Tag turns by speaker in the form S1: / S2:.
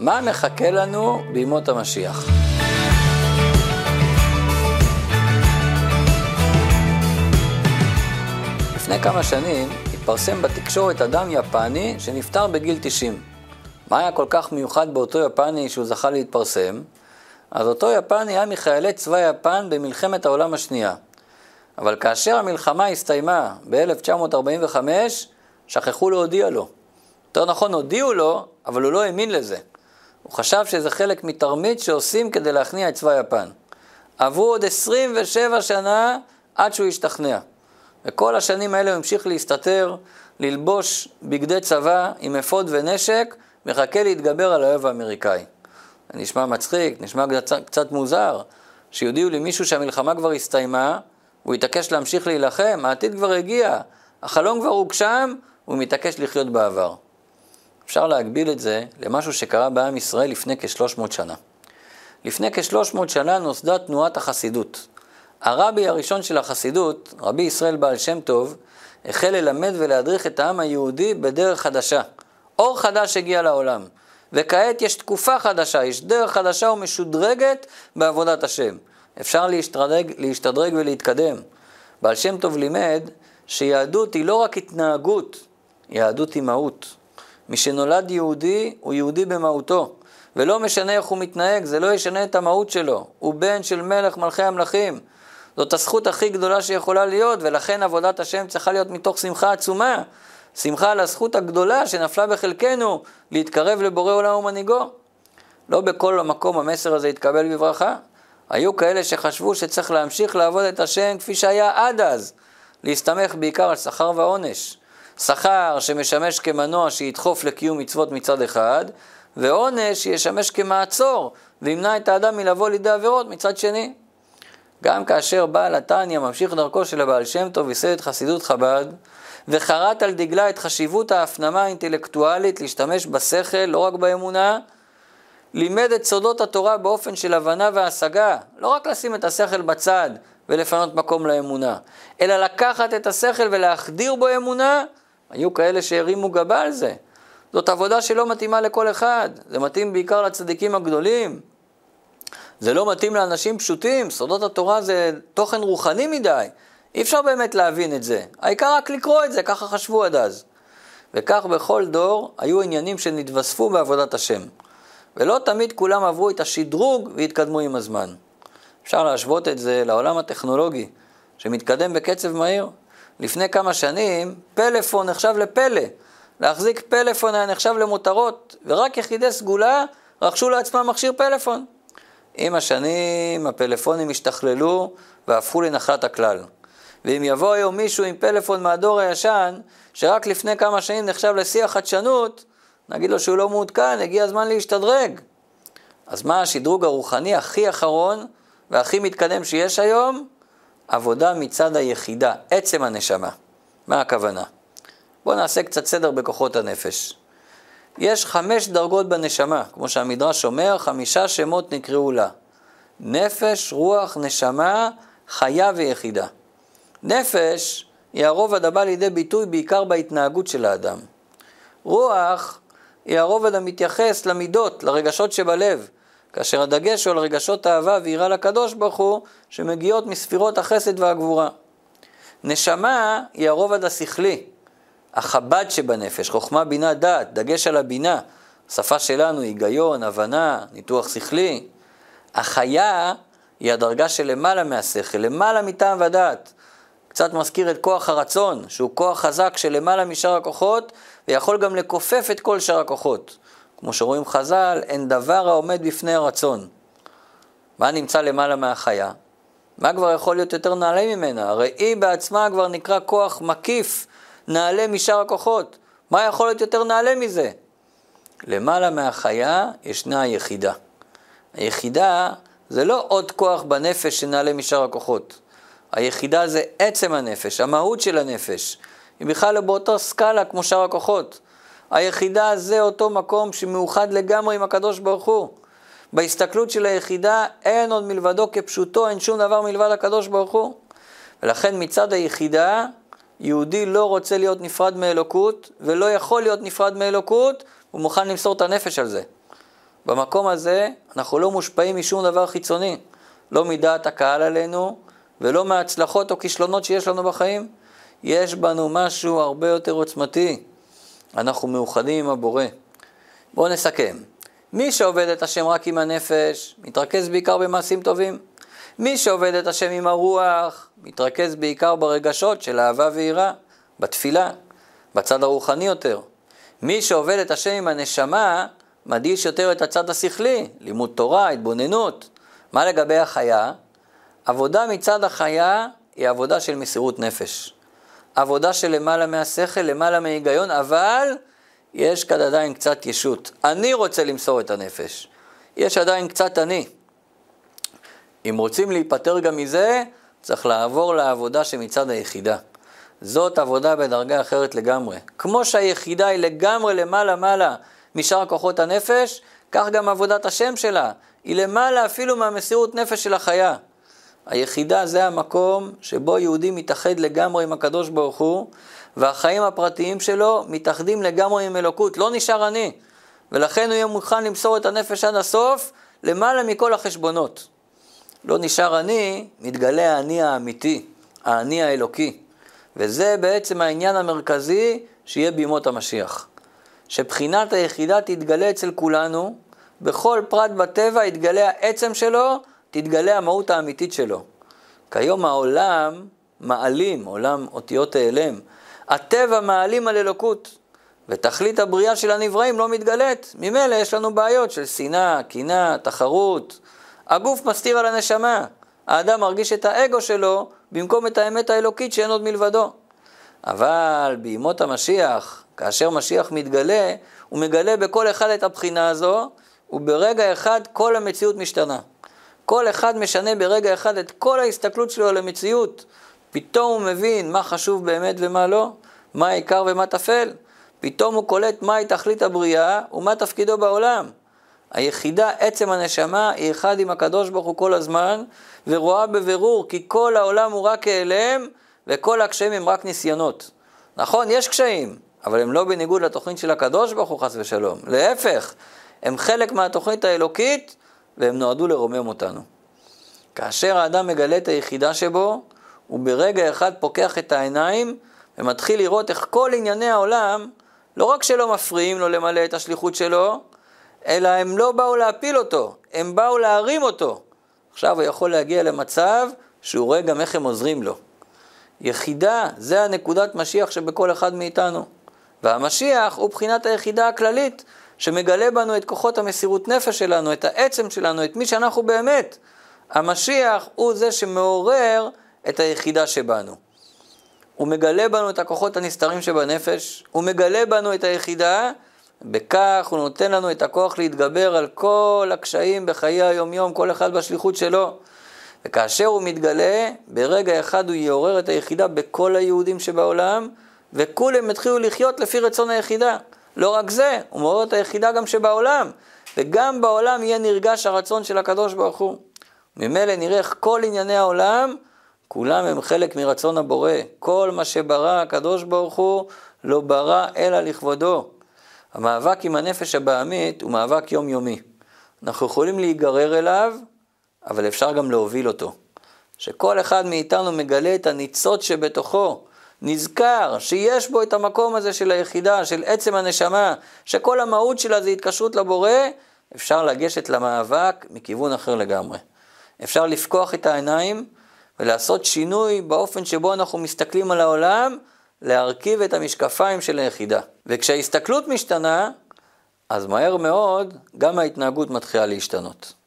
S1: מה מחכה לנו בימות המשיח? לפני כמה שנים התפרסם בתקשורת אדם יפני שנפטר בגיל 90. מה היה כל כך מיוחד באותו יפני שהוא זכה להתפרסם? אז אותו יפני היה מחיילי צבא יפן במלחמת העולם השנייה. אבל כאשר המלחמה הסתיימה ב-1945, שכחו להודיע לו. יותר נכון, הודיעו לו, אבל הוא לא האמין לזה. הוא חשב שזה חלק מתרמית שעושים כדי להכניע את צבא יפן. עברו עוד 27 שנה עד שהוא השתכנע. וכל השנים האלה הוא המשיך להסתתר, ללבוש בגדי צבא עם אפוד ונשק, מחכה להתגבר על האויב האמריקאי. זה נשמע מצחיק, נשמע קצת, קצת מוזר, שיודיעו לי מישהו שהמלחמה כבר הסתיימה, הוא יתעקש להמשיך להילחם, העתיד כבר הגיע, החלום כבר הוגשם, הוא מתעקש לחיות בעבר. אפשר להגביל את זה למשהו שקרה בעם ישראל לפני כ-300 שנה. לפני כ-300 שנה נוסדה תנועת החסידות. הרבי הראשון של החסידות, רבי ישראל בעל שם טוב, החל ללמד ולהדריך את העם היהודי בדרך חדשה. אור חדש הגיע לעולם, וכעת יש תקופה חדשה, יש דרך חדשה ומשודרגת בעבודת השם. אפשר להשתדרג, להשתדרג ולהתקדם. בעל שם טוב לימד שיהדות היא לא רק התנהגות, יהדות היא מהות. מי שנולד יהודי, הוא יהודי במהותו. ולא משנה איך הוא מתנהג, זה לא ישנה את המהות שלו. הוא בן של מלך מלכי המלכים. זאת הזכות הכי גדולה שיכולה להיות, ולכן עבודת השם צריכה להיות מתוך שמחה עצומה. שמחה על הזכות הגדולה שנפלה בחלקנו להתקרב לבורא עולם ומנהיגו. לא בכל מקום המסר הזה יתקבל בברכה. היו כאלה שחשבו שצריך להמשיך לעבוד את השם כפי שהיה עד אז, להסתמך בעיקר על שכר ועונש. שכר שמשמש כמנוע שידחוף לקיום מצוות מצד אחד, ועונש שישמש כמעצור וימנע את האדם מלבוא לידי עבירות מצד שני. גם כאשר בעל התניא ממשיך דרכו של הבעל שם טוב ייסד את חסידות חב"ד, וחרת על דגלה את חשיבות ההפנמה האינטלקטואלית להשתמש בשכל, לא רק באמונה, לימד את סודות התורה באופן של הבנה והשגה, לא רק לשים את השכל בצד ולפנות מקום לאמונה, אלא לקחת את השכל ולהחדיר בו אמונה, היו כאלה שהרימו גבה על זה. זאת עבודה שלא מתאימה לכל אחד, זה מתאים בעיקר לצדיקים הגדולים. זה לא מתאים לאנשים פשוטים, סודות התורה זה תוכן רוחני מדי. אי אפשר באמת להבין את זה. העיקר רק לקרוא את זה, ככה חשבו עד אז. וכך בכל דור היו עניינים שנתווספו בעבודת השם. ולא תמיד כולם עברו את השדרוג והתקדמו עם הזמן. אפשר להשוות את זה לעולם הטכנולוגי, שמתקדם בקצב מהיר. לפני כמה שנים, פלאפון נחשב לפלא. להחזיק פלאפון היה נחשב למותרות, ורק יחידי סגולה רכשו לעצמם מכשיר פלאפון. עם השנים הפלאפונים השתכללו והפכו לנחלת הכלל. ואם יבוא היום מישהו עם פלאפון מהדור הישן, שרק לפני כמה שנים נחשב לשיא החדשנות, נגיד לו שהוא לא מעודכן, הגיע הזמן להשתדרג. אז מה השדרוג הרוחני הכי אחרון והכי מתקדם שיש היום? עבודה מצד היחידה, עצם הנשמה. מה הכוונה? בואו נעשה קצת סדר בכוחות הנפש. יש חמש דרגות בנשמה, כמו שהמדרש אומר, חמישה שמות נקראו לה. נפש, רוח, נשמה, חיה ויחידה. נפש היא הרובד הבא לידי ביטוי בעיקר בהתנהגות של האדם. רוח היא הרובד המתייחס למידות, לרגשות שבלב, כאשר הדגש הוא על רגשות אהבה ויראה לקדוש ברוך הוא, שמגיעות מספירות החסד והגבורה. נשמה היא הרובד השכלי, החב"ד שבנפש, חוכמה, בינה, דעת, דגש על הבינה, שפה שלנו, היגיון, הבנה, ניתוח שכלי. החיה היא הדרגה שלמעלה מהשכל, למעלה מטעם ודעת. קצת מזכיר את כוח הרצון, שהוא כוח חזק שלמעלה משאר הכוחות, ויכול גם לכופף את כל שאר הכוחות. כמו שרואים חז"ל, אין דבר העומד בפני הרצון. מה נמצא למעלה מהחיה? מה כבר יכול להיות יותר נעלה ממנה? הרי היא בעצמה כבר נקרא כוח מקיף, נעלה משאר הכוחות. מה יכול להיות יותר נעלה מזה? למעלה מהחיה ישנה היחידה. היחידה זה לא עוד כוח בנפש שנעלה משאר הכוחות. היחידה זה עצם הנפש, המהות של הנפש. היא בכלל לא באותו סקאלה כמו שאר הכוחות. היחידה זה אותו מקום שמאוחד לגמרי עם הקדוש ברוך הוא. בהסתכלות של היחידה אין עוד מלבדו כפשוטו, אין שום דבר מלבד הקדוש ברוך הוא. ולכן מצד היחידה, יהודי לא רוצה להיות נפרד מאלוקות, ולא יכול להיות נפרד מאלוקות, הוא מוכן למסור את הנפש על זה. במקום הזה אנחנו לא מושפעים משום דבר חיצוני, לא מדעת הקהל עלינו ולא מההצלחות או כישלונות שיש לנו בחיים. יש בנו משהו הרבה יותר עוצמתי. אנחנו מאוחדים עם הבורא. בואו נסכם. מי שעובד את השם רק עם הנפש, מתרכז בעיקר במעשים טובים. מי שעובד את השם עם הרוח, מתרכז בעיקר ברגשות של אהבה ויראה, בתפילה, בצד הרוחני יותר. מי שעובד את השם עם הנשמה, מדגיש יותר את הצד השכלי, לימוד תורה, התבוננות. מה לגבי החיה? עבודה מצד החיה היא עבודה של מסירות נפש. עבודה של למעלה מהשכל, למעלה מהיגיון, אבל יש כאן עדיין קצת ישות. אני רוצה למסור את הנפש. יש עדיין קצת אני. אם רוצים להיפטר גם מזה, צריך לעבור לעבודה שמצד היחידה. זאת עבודה בדרגה אחרת לגמרי. כמו שהיחידה היא לגמרי למעלה-מעלה משאר כוחות הנפש, כך גם עבודת השם שלה. היא למעלה אפילו מהמסירות נפש של החיה. היחידה זה המקום שבו יהודי מתאחד לגמרי עם הקדוש ברוך הוא, והחיים הפרטיים שלו מתאחדים לגמרי עם אלוקות, לא נשאר אני. ולכן הוא יהיה מוכן למסור את הנפש עד הסוף, למעלה מכל החשבונות. לא נשאר אני, מתגלה האני האמיתי, האני האלוקי. וזה בעצם העניין המרכזי שיהיה בימות המשיח. שבחינת היחידה תתגלה אצל כולנו, בכל פרט בטבע יתגלה העצם שלו, תתגלה המהות האמיתית שלו. כיום העולם מעלים, עולם אותיות העלם. הטבע מעלים על אלוקות, ותכלית הבריאה של הנבראים לא מתגלית. ממילא יש לנו בעיות של שנאה, קנאה, תחרות. הגוף מסתיר על הנשמה. האדם מרגיש את האגו שלו במקום את האמת האלוקית שאין עוד מלבדו. אבל בימות המשיח, כאשר משיח מתגלה, הוא מגלה בכל אחד את הבחינה הזו, וברגע אחד כל המציאות משתנה. כל אחד משנה ברגע אחד את כל ההסתכלות שלו על המציאות. פתאום הוא מבין מה חשוב באמת ומה לא, מה העיקר ומה טפל. פתאום הוא קולט מהי תכלית הבריאה ומה תפקידו בעולם. היחידה, עצם הנשמה, היא אחד עם הקדוש ברוך הוא כל הזמן, ורואה בבירור כי כל העולם הוא רק העלם, וכל הקשיים הם רק ניסיונות. נכון, יש קשיים, אבל הם לא בניגוד לתוכנית של הקדוש ברוך הוא חס ושלום. להפך, הם חלק מהתוכנית האלוקית, והם נועדו לרומם אותנו. כאשר האדם מגלה את היחידה שבו, הוא ברגע אחד פוקח את העיניים ומתחיל לראות איך כל ענייני העולם, לא רק שלא מפריעים לו למלא את השליחות שלו, אלא הם לא באו להפיל אותו, הם באו להרים אותו. עכשיו הוא יכול להגיע למצב שהוא רואה גם איך הם עוזרים לו. יחידה, זה הנקודת משיח שבכל אחד מאיתנו. והמשיח הוא בחינת היחידה הכללית, שמגלה בנו את כוחות המסירות נפש שלנו, את העצם שלנו, את מי שאנחנו באמת. המשיח הוא זה שמעורר את היחידה שבנו. הוא מגלה בנו את הכוחות הנסתרים שבנפש, הוא מגלה בנו את היחידה, בכך הוא נותן לנו את הכוח להתגבר על כל הקשיים בחיי היומיום, כל אחד בשליחות שלו. וכאשר הוא מתגלה, ברגע אחד הוא יעורר את היחידה בכל היהודים שבעולם, וכולם יתחילו לחיות לפי רצון היחידה. לא רק זה, הוא מעורר את היחידה גם שבעולם, וגם בעולם יהיה נרגש הרצון של הקדוש ברוך הוא. ממילא נראה איך כל ענייני העולם, כולם הם חלק מרצון הבורא. כל מה שברא הקדוש ברוך הוא, לא ברא אלא לכבודו. המאבק עם הנפש הבעמית הוא מאבק יומיומי. אנחנו יכולים להיגרר אליו, אבל אפשר גם להוביל אותו. שכל אחד מאיתנו מגלה את הניצוץ שבתוכו, נזכר שיש בו את המקום הזה של היחידה, של עצם הנשמה, שכל המהות שלה זה התקשרות לבורא, אפשר לגשת למאבק מכיוון אחר לגמרי. אפשר לפקוח את העיניים ולעשות שינוי באופן שבו אנחנו מסתכלים על העולם, להרכיב את המשקפיים של היחידה. וכשההסתכלות משתנה, אז מהר מאוד גם ההתנהגות מתחילה להשתנות.